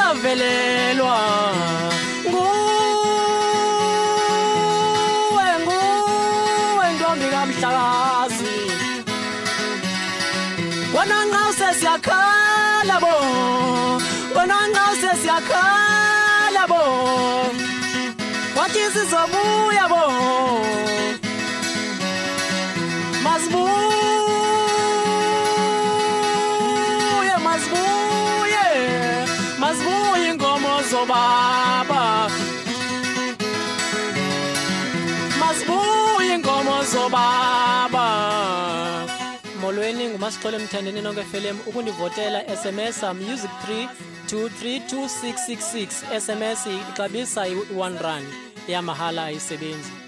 savelelwa nguwe nguwe ntombi kamhlakazi wena nqa usesiyakhala bo wena nqa usesiyakhala desesabuya bo Masbuye masbuye masbuye ingomo zobaba Masbuye ingomo zobaba Molweni ngumasixole emthandeni nonke FM ukunivotela SMS music 3 2326666 SMS ixabisa i1 rand Ya yamahala ayisebenzi